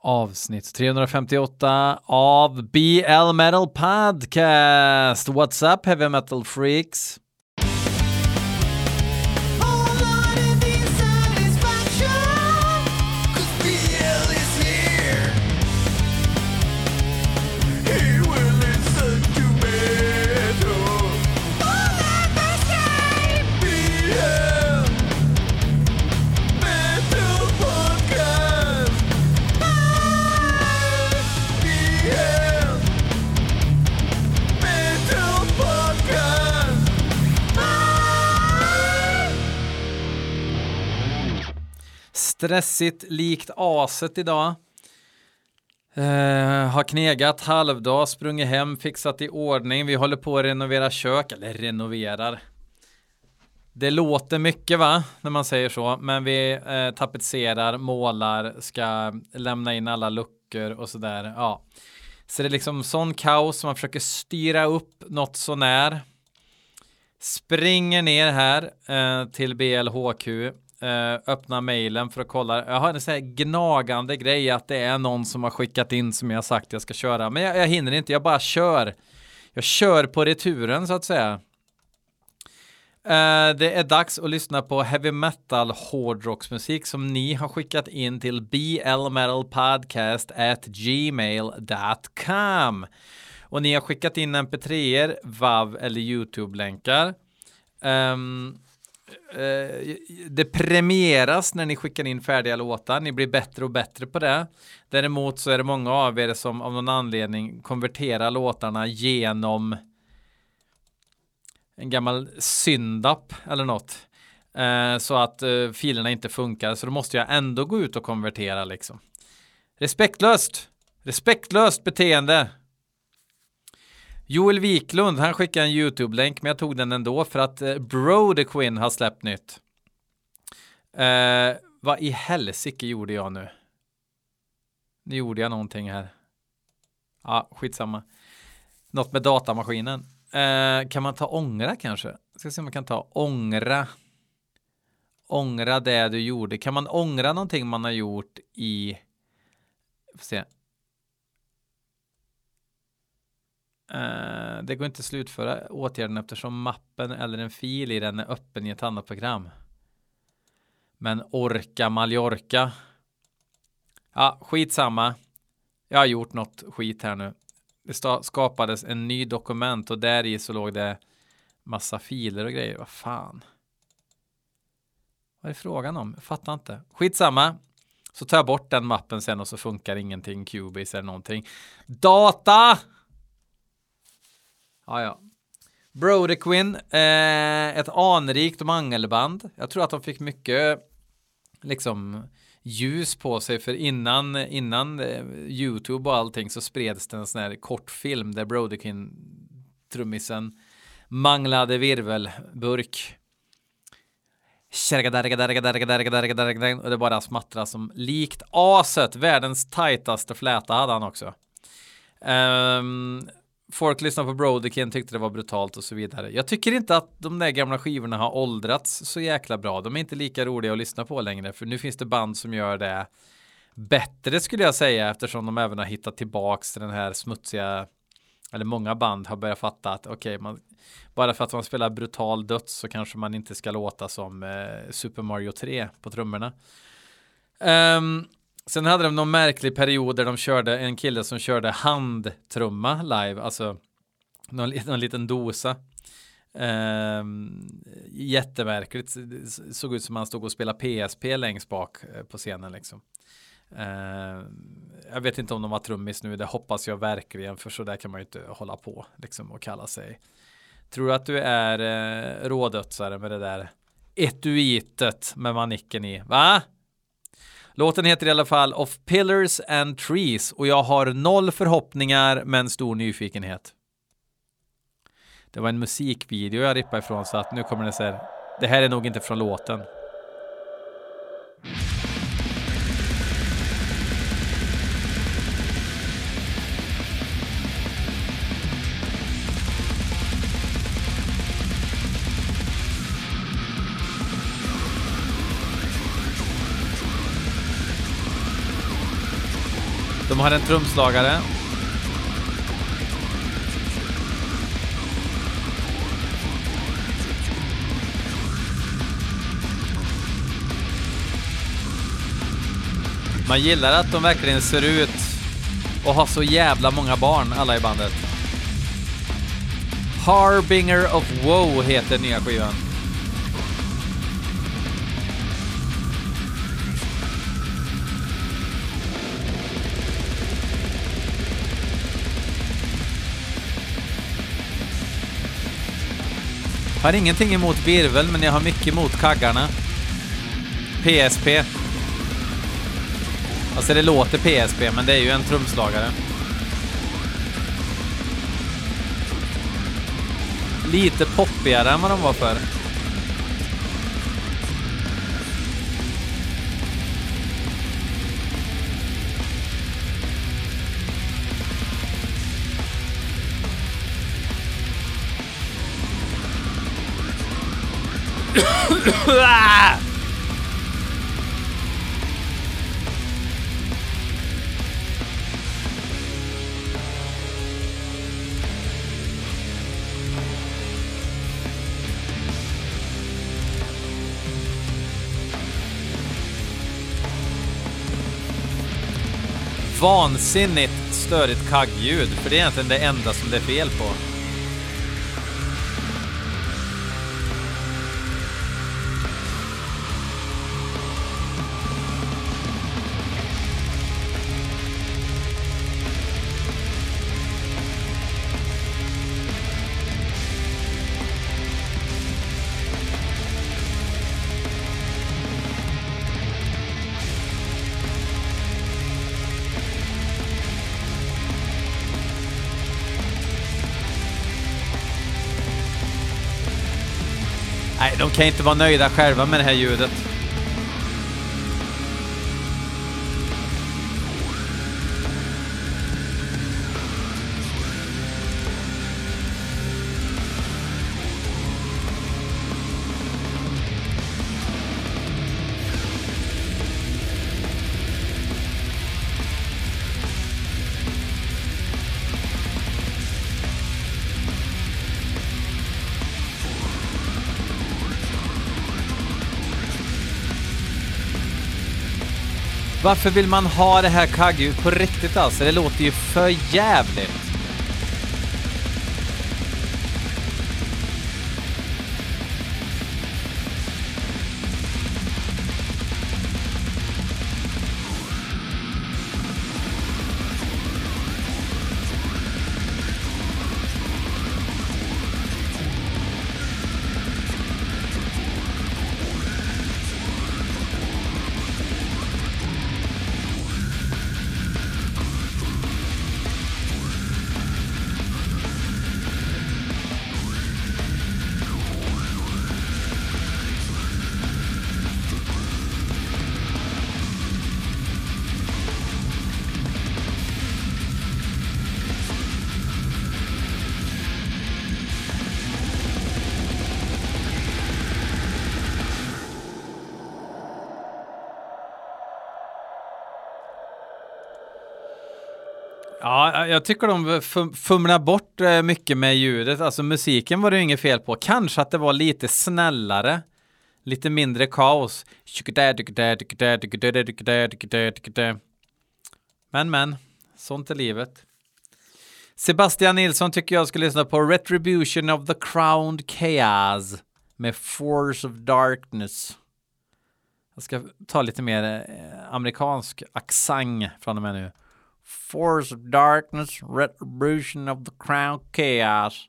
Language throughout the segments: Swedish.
Avsnitt 358 av BL Metal Podcast. What's up heavy metal freaks? Stressigt likt aset idag. Uh, har knegat halvdag, sprungit hem, fixat i ordning. Vi håller på att renovera kök, eller renoverar. Det låter mycket va, när man säger så, men vi uh, tapetserar, målar, ska lämna in alla luckor och sådär. Ja. Så det är liksom sån kaos, man försöker styra upp något sånär. Springer ner här uh, till BLHQ Eh, öppna mejlen för att kolla. Jag har en sån här gnagande grej att det är någon som har skickat in som jag sagt jag ska köra. Men jag, jag hinner inte, jag bara kör. Jag kör på returen så att säga. Uh, det är dags att lyssna på heavy metal hårdrocksmusik som ni har skickat in till blmetalpodcast at gmail.com. Och ni har skickat in mp3er, vav eller YouTube-länkar. Um, Eh, det premieras när ni skickar in färdiga låtar. Ni blir bättre och bättre på det. Däremot så är det många av er som av någon anledning konverterar låtarna genom en gammal syndapp eller något. Eh, så att eh, filerna inte funkar. Så då måste jag ändå gå ut och konvertera liksom. Respektlöst! Respektlöst beteende! Joel Wiklund, han skickade en YouTube-länk, men jag tog den ändå för att eh, Bro the Quinn har släppt nytt. Eh, vad i helsike gjorde jag nu? Nu gjorde jag någonting här. Ja, skitsamma. Något med datamaskinen. Eh, kan man ta ångra kanske? Ska se om man kan ta ångra. Ångra det du gjorde. Kan man ångra någonting man har gjort i... Får se. Uh, det går inte att slutföra åtgärden eftersom mappen eller en fil i den är öppen i ett annat program. Men orka Mallorca. Ja, skitsamma. Jag har gjort något skit här nu. Det skapades en ny dokument och där i så låg det massa filer och grejer. Vad fan. Vad är frågan om? Jag fattar inte. Skitsamma. Så tar jag bort den mappen sen och så funkar ingenting. Cubase eller någonting. Data! Ja, ja. Brody Quinn, eh, ett anrikt mangelband. Jag tror att de fick mycket liksom ljus på sig för innan, innan eh, YouTube och allting så spreds det en sån här kortfilm där Brody Quinn, trummisen, manglade virvelburk. Och det bara smattra som likt aset. Världens tajtaste fläta hade han också. Um, folk lyssnar på Brodekin tyckte det var brutalt och så vidare. Jag tycker inte att de där gamla skivorna har åldrats så jäkla bra. De är inte lika roliga att lyssna på längre, för nu finns det band som gör det bättre skulle jag säga, eftersom de även har hittat tillbaks till den här smutsiga, eller många band har börjat fatta att okej, okay, bara för att man spelar brutal döds så kanske man inte ska låta som eh, Super Mario 3 på trummorna. Um, Sen hade de någon märklig period där de körde en kille som körde handtrumma live, alltså någon, någon liten dosa. Ehm, jättemärkligt, det såg ut som han stod och spelade PSP längst bak eh, på scenen liksom. Ehm, jag vet inte om de var trummis nu, det hoppas jag verkligen, för så där kan man ju inte hålla på liksom och kalla sig. Tror du att du är eh, rådötsare med det där etuitet med manicken i? Va? Låten heter i alla fall Of Pillars and Trees och jag har noll förhoppningar men stor nyfikenhet. Det var en musikvideo jag rippade ifrån så att nu kommer det så här. Det här är nog inte från låten. De har en trumslagare. Man gillar att de verkligen ser ut och har så jävla många barn, alla i bandet. Harbinger of Woe heter nya skivan. Har ingenting emot virvel, men jag har mycket emot kaggarna. PSP. Alltså det låter PSP, men det är ju en trumslagare. Lite poppigare än vad de var förr. Vansinnigt störigt kaggljud, för det är egentligen det enda som det är fel på. De kan inte vara nöjda själva med det här ljudet. Varför vill man ha det här kaggljudet på riktigt alltså? Det låter ju för jävligt. Ja, jag tycker de fumlar bort eh, mycket med ljudet. Alltså musiken var det ju inget fel på. Kanske att det var lite snällare. Lite mindre kaos. Men men, sånt är livet. Sebastian Nilsson tycker jag ska lyssna på Retribution of the Crowned Chaos med Force of Darkness. Jag ska ta lite mer eh, amerikansk accent från och med nu. Force of Darkness, Retribution of the Crown Chaos.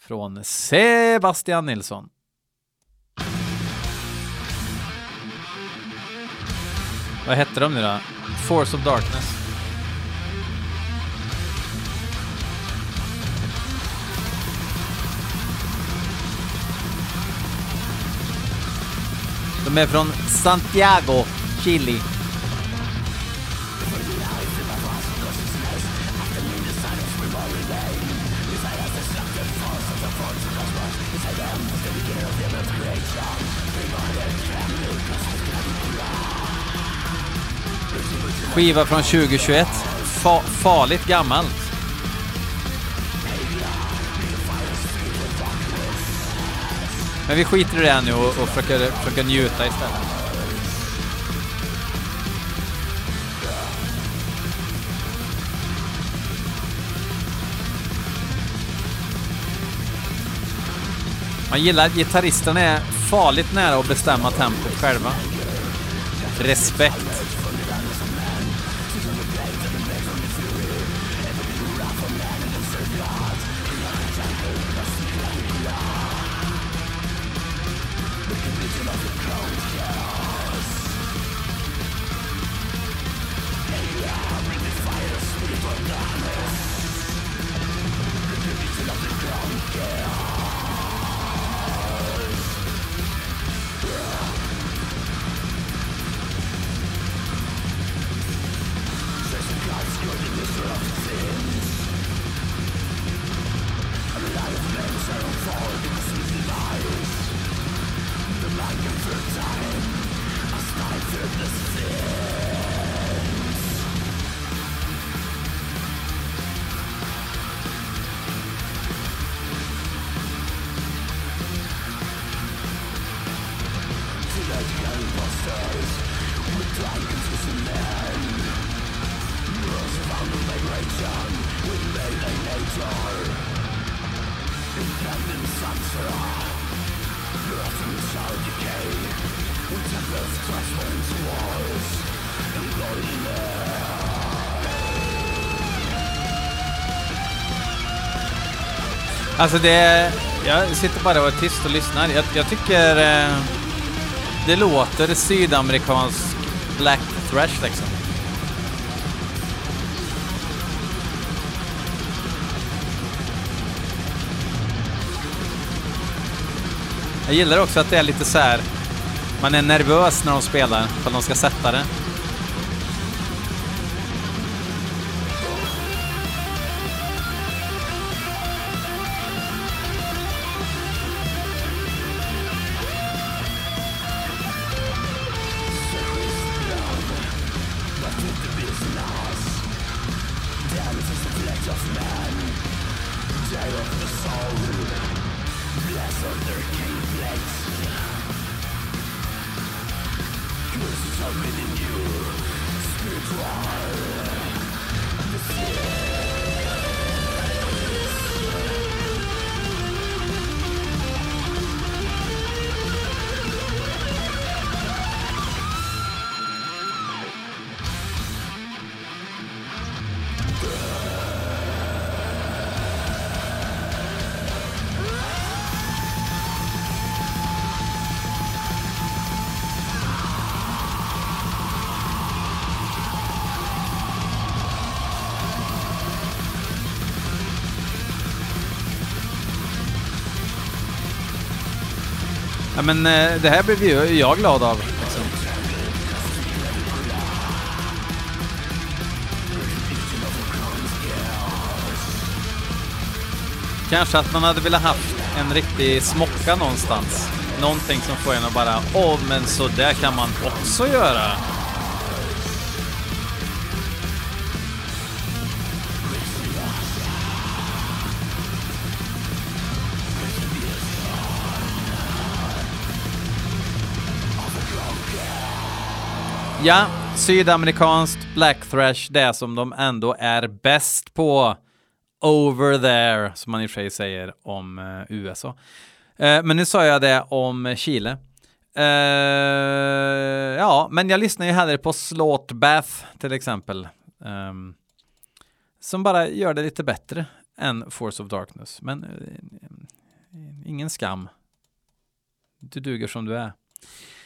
Från Sebastian Nilsson. Vad hette de nu då? Force of Darkness. De är från Santiago, Chile. Skiva från 2021. Fa farligt gammalt. Men vi skiter i det här nu och, och försöker, försöker njuta istället. Man gillar att gitarristerna är farligt nära att bestämma tempot själva. Respekt. Alltså det... Jag sitter bara och är tyst och lyssnar. Jag, jag tycker... Eh, det låter sydamerikansk black thrash liksom. Jag gillar också att det är lite så här. Man är nervös när de spelar, för att de ska sätta det. Ja, men eh, det här blev ju jag glad av. Liksom. Kanske att man hade velat haft en riktig smocka någonstans. Någonting som får en att bara, åh, men så där kan man också göra. Ja, sydamerikanskt black thrash, det som de ändå är bäst på. Over there, som man i och för sig säger om eh, USA. Eh, men nu sa jag det om Chile. Eh, ja, men jag lyssnar ju hellre på slåtbath till exempel. Ehm, som bara gör det lite bättre än Force of Darkness. Men eh, ingen skam. Du duger som du är.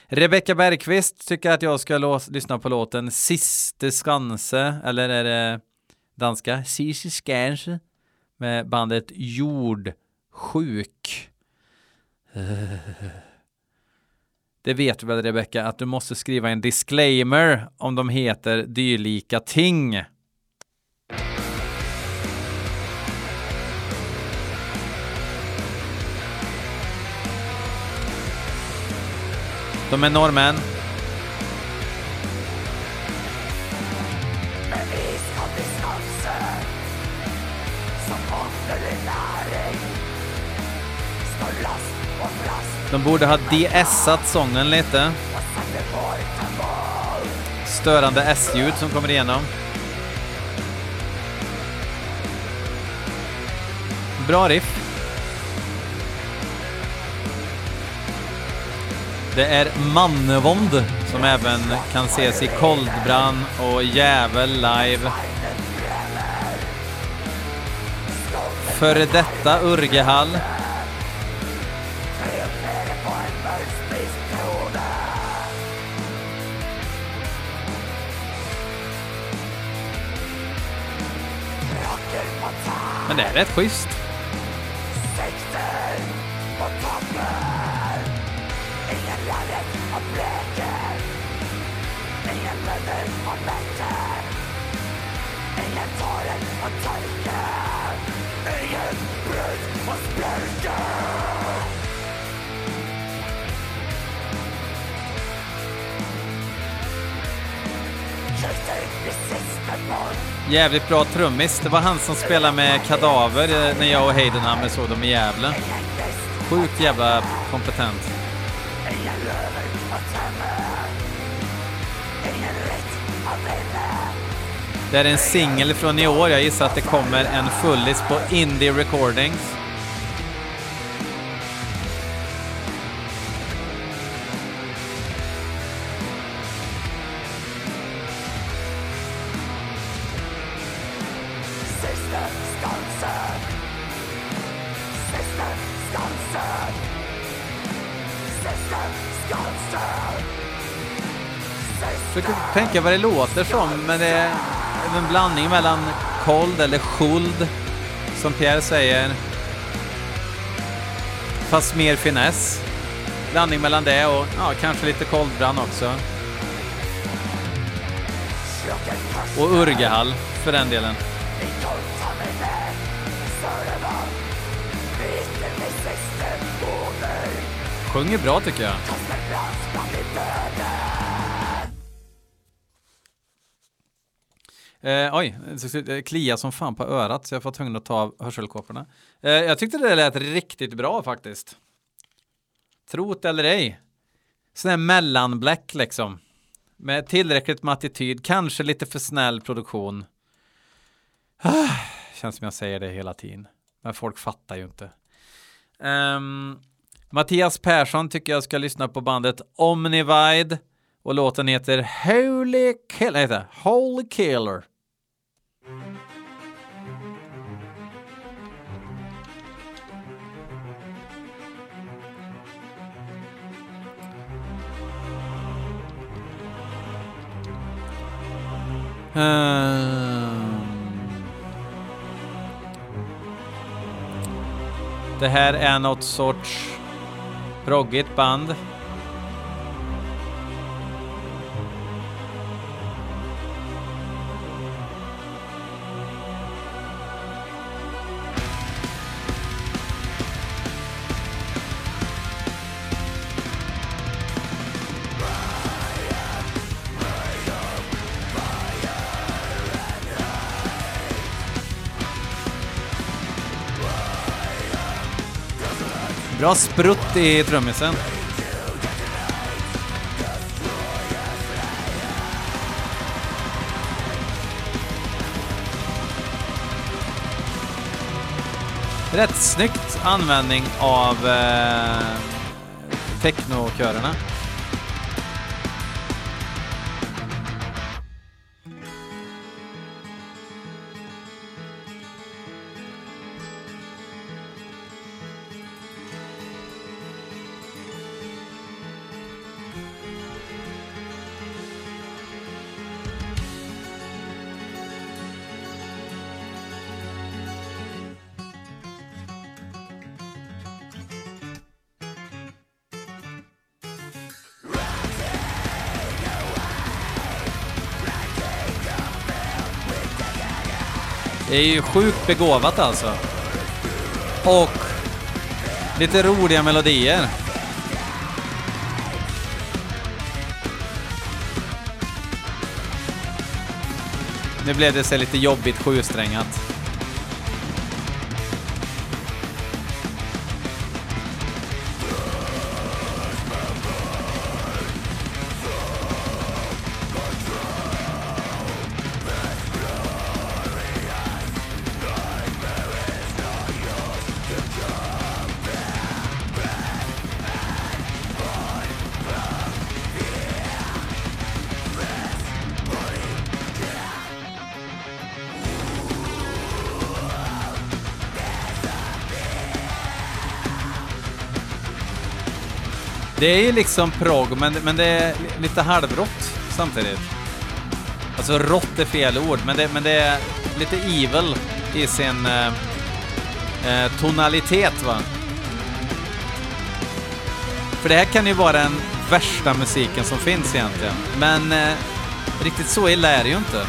Rebecka Bergqvist tycker att jag ska lyssna på låten Siste Skanse, eller är det danska? Siste Skanse med bandet Jordsjuk. Eh, det vet du väl Rebecka, att du måste skriva en disclaimer om de heter dylika ting. De är norrmän. De borde ha de-essat sången lite. Störande S-ljud som kommer igenom. Bra riff. Det är Mannevond som även kan ses i Koldbrand och Jävel live. Före detta Urgehall. Men det är rätt schysst. Jävligt bra trummis. Det var han som spelade med Kadaver eh, när jag och Heidenhammer såg dem i Gävle. Sjukt jävla kompetent. Det är en singel från i år. Jag gissar att det kommer en fullis på Indie Recordings. Tolka vad det låter som, men det är en blandning mellan kold eller skuld, som Pierre säger. Fast mer finess. Blandning mellan det och ja, kanske lite koldbrand också. Och Urgehall, för den delen. Sjunger bra tycker jag. Eh, oj, det kliar som fan på örat så jag var tvungen att ta av hörselkåporna. Eh, jag tyckte det lät riktigt bra faktiskt. Trot eller ej. Sån här mellanbläck liksom. Med tillräckligt med attityd, kanske lite för snäll produktion. Ah, känns som jag säger det hela tiden. Men folk fattar ju inte. Um, Mattias Persson tycker jag ska lyssna på bandet Omnivide och låten heter Holy Killer. Heter Holy Killer. Ehm. Det här är något sorts proggigt band. Bra sprutt i trummisen. Rätt snyggt användning av eh, technokörerna. Det är ju sjukt begåvat alltså. Och lite roliga melodier. Nu blev det så lite jobbigt sjusträngat. Det är ju liksom prog, men, men det är lite halvrått samtidigt. Alltså rått är fel ord, men det, men det är lite evil i sin eh, eh, tonalitet va. För det här kan ju vara den värsta musiken som finns egentligen. Men eh, riktigt så illa är det ju inte.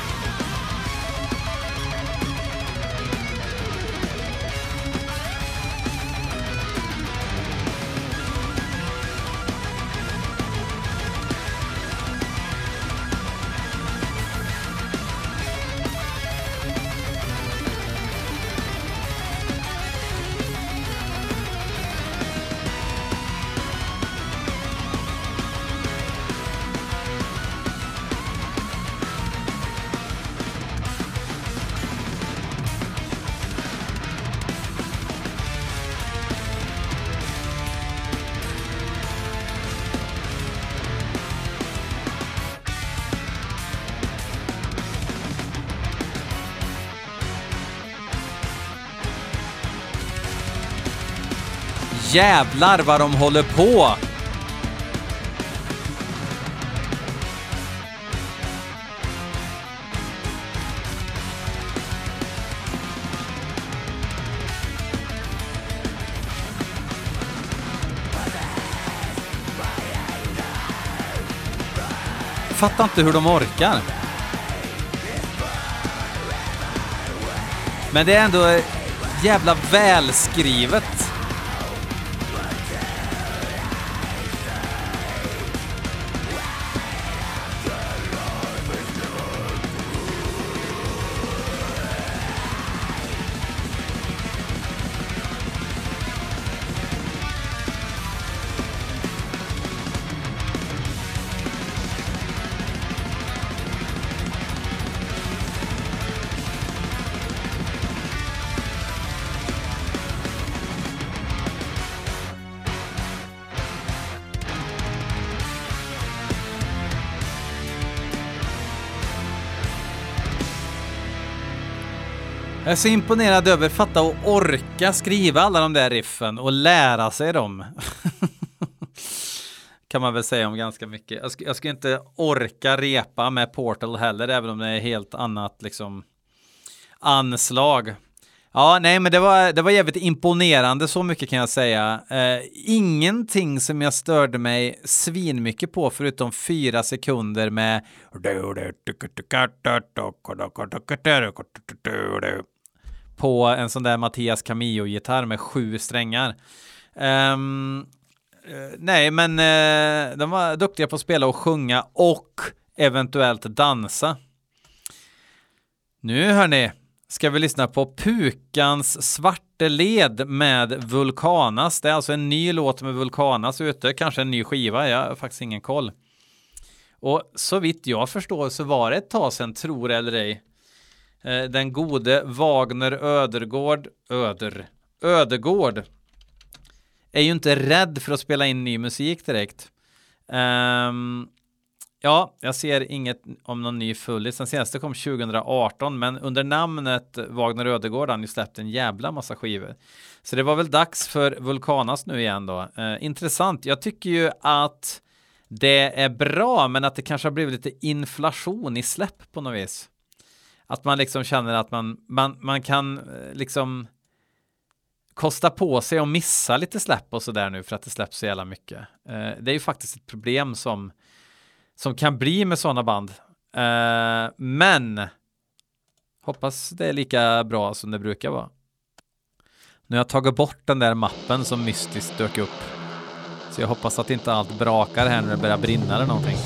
Jävlar vad de håller på! Fattar inte hur de orkar. Men det är ändå jävla välskrivet. Jag är så imponerad över fatta och orka skriva alla de där riffen och lära sig dem. kan man väl säga om ganska mycket. Jag, sk jag skulle inte orka repa med Portal heller, även om det är helt annat liksom anslag. Ja, nej, men det var, det var jävligt imponerande, så mycket kan jag säga. Eh, ingenting som jag störde mig svinmycket på, förutom fyra sekunder med på en sån där Mattias Camillo-gitarr med sju strängar. Um, nej, men uh, de var duktiga på att spela och sjunga och eventuellt dansa. Nu hörni, ska vi lyssna på Pukans svarte led med Vulkanas. Det är alltså en ny låt med Vulkanas ute, kanske en ny skiva, jag har faktiskt ingen koll. Och så vitt jag förstår så var det ett tag sedan, tror eller ej, Eh, den gode Wagner Ödergård, Öder, Ödegård är ju inte rädd för att spela in ny musik direkt. Um, ja, jag ser inget om någon ny fullis. Den senaste kom 2018, men under namnet Wagner Ödegård har han ju släppt en jävla massa skivor. Så det var väl dags för Vulkanas nu igen då. Uh, intressant. Jag tycker ju att det är bra, men att det kanske har blivit lite inflation i släpp på något vis. Att man liksom känner att man, man, man kan eh, liksom kosta på sig att missa lite släpp och sådär nu för att det släpps så jävla mycket. Eh, det är ju faktiskt ett problem som, som kan bli med sådana band. Eh, men hoppas det är lika bra som det brukar vara. Nu har jag tagit bort den där mappen som mystiskt dök upp. Så jag hoppas att inte allt brakar här när det börjar brinna eller någonting.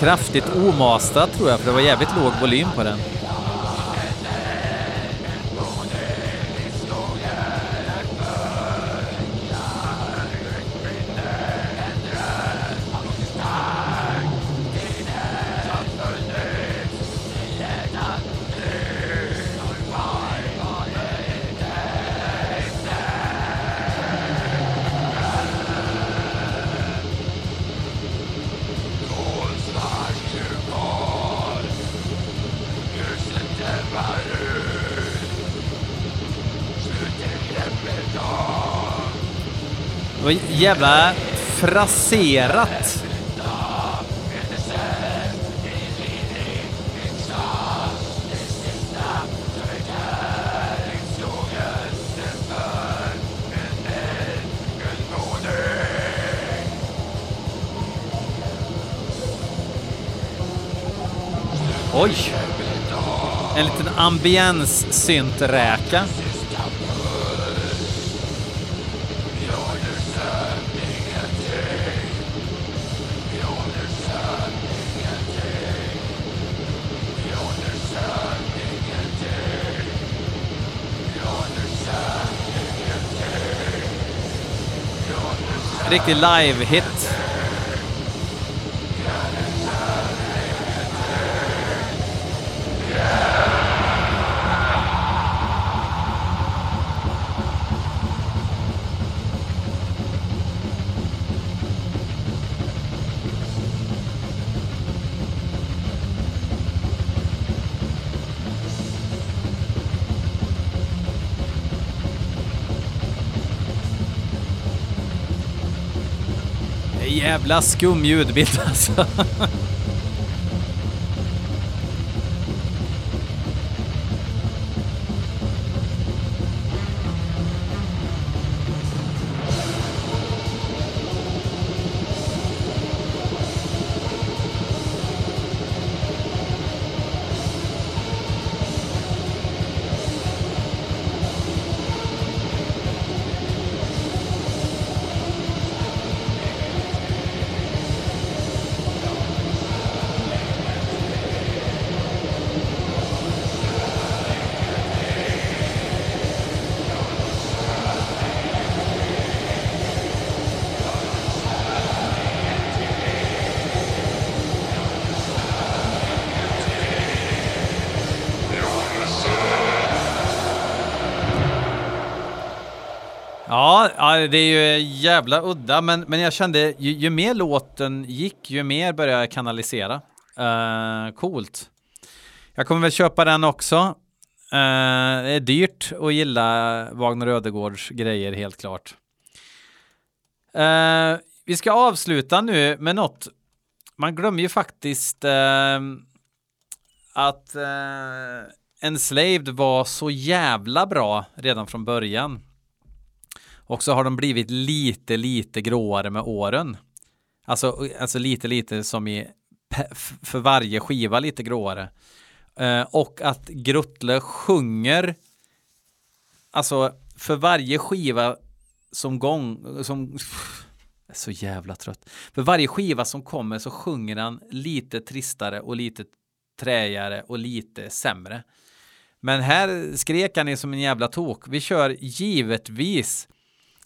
Kraftigt omastad tror jag, för det var jävligt låg volym på den. Jävla fraserat. Oj! En liten ambiens-synträka. Riktig live-hit. Jävla skum ljudbild alltså. Ja, det är ju jävla udda, men, men jag kände ju, ju mer låten gick, ju mer började jag kanalisera. Uh, coolt. Jag kommer väl köpa den också. Uh, det är dyrt att gilla Wagner Ödegårds grejer, helt klart. Uh, vi ska avsluta nu med något. Man glömmer ju faktiskt att Enslaved var så jävla bra redan från början. Och så har de blivit lite, lite gråare med åren. Alltså, alltså lite, lite som i för varje skiva lite gråare. Eh, och att Gruttle sjunger alltså för varje skiva som gång som pff, är så jävla trött. För varje skiva som kommer så sjunger han lite tristare och lite träigare och lite sämre. Men här skrek han ju som en jävla tok. Vi kör givetvis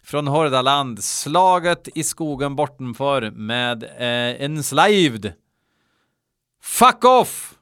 från Hordaland, slaget i skogen bortanför med eh, Enslaved. Fuck off!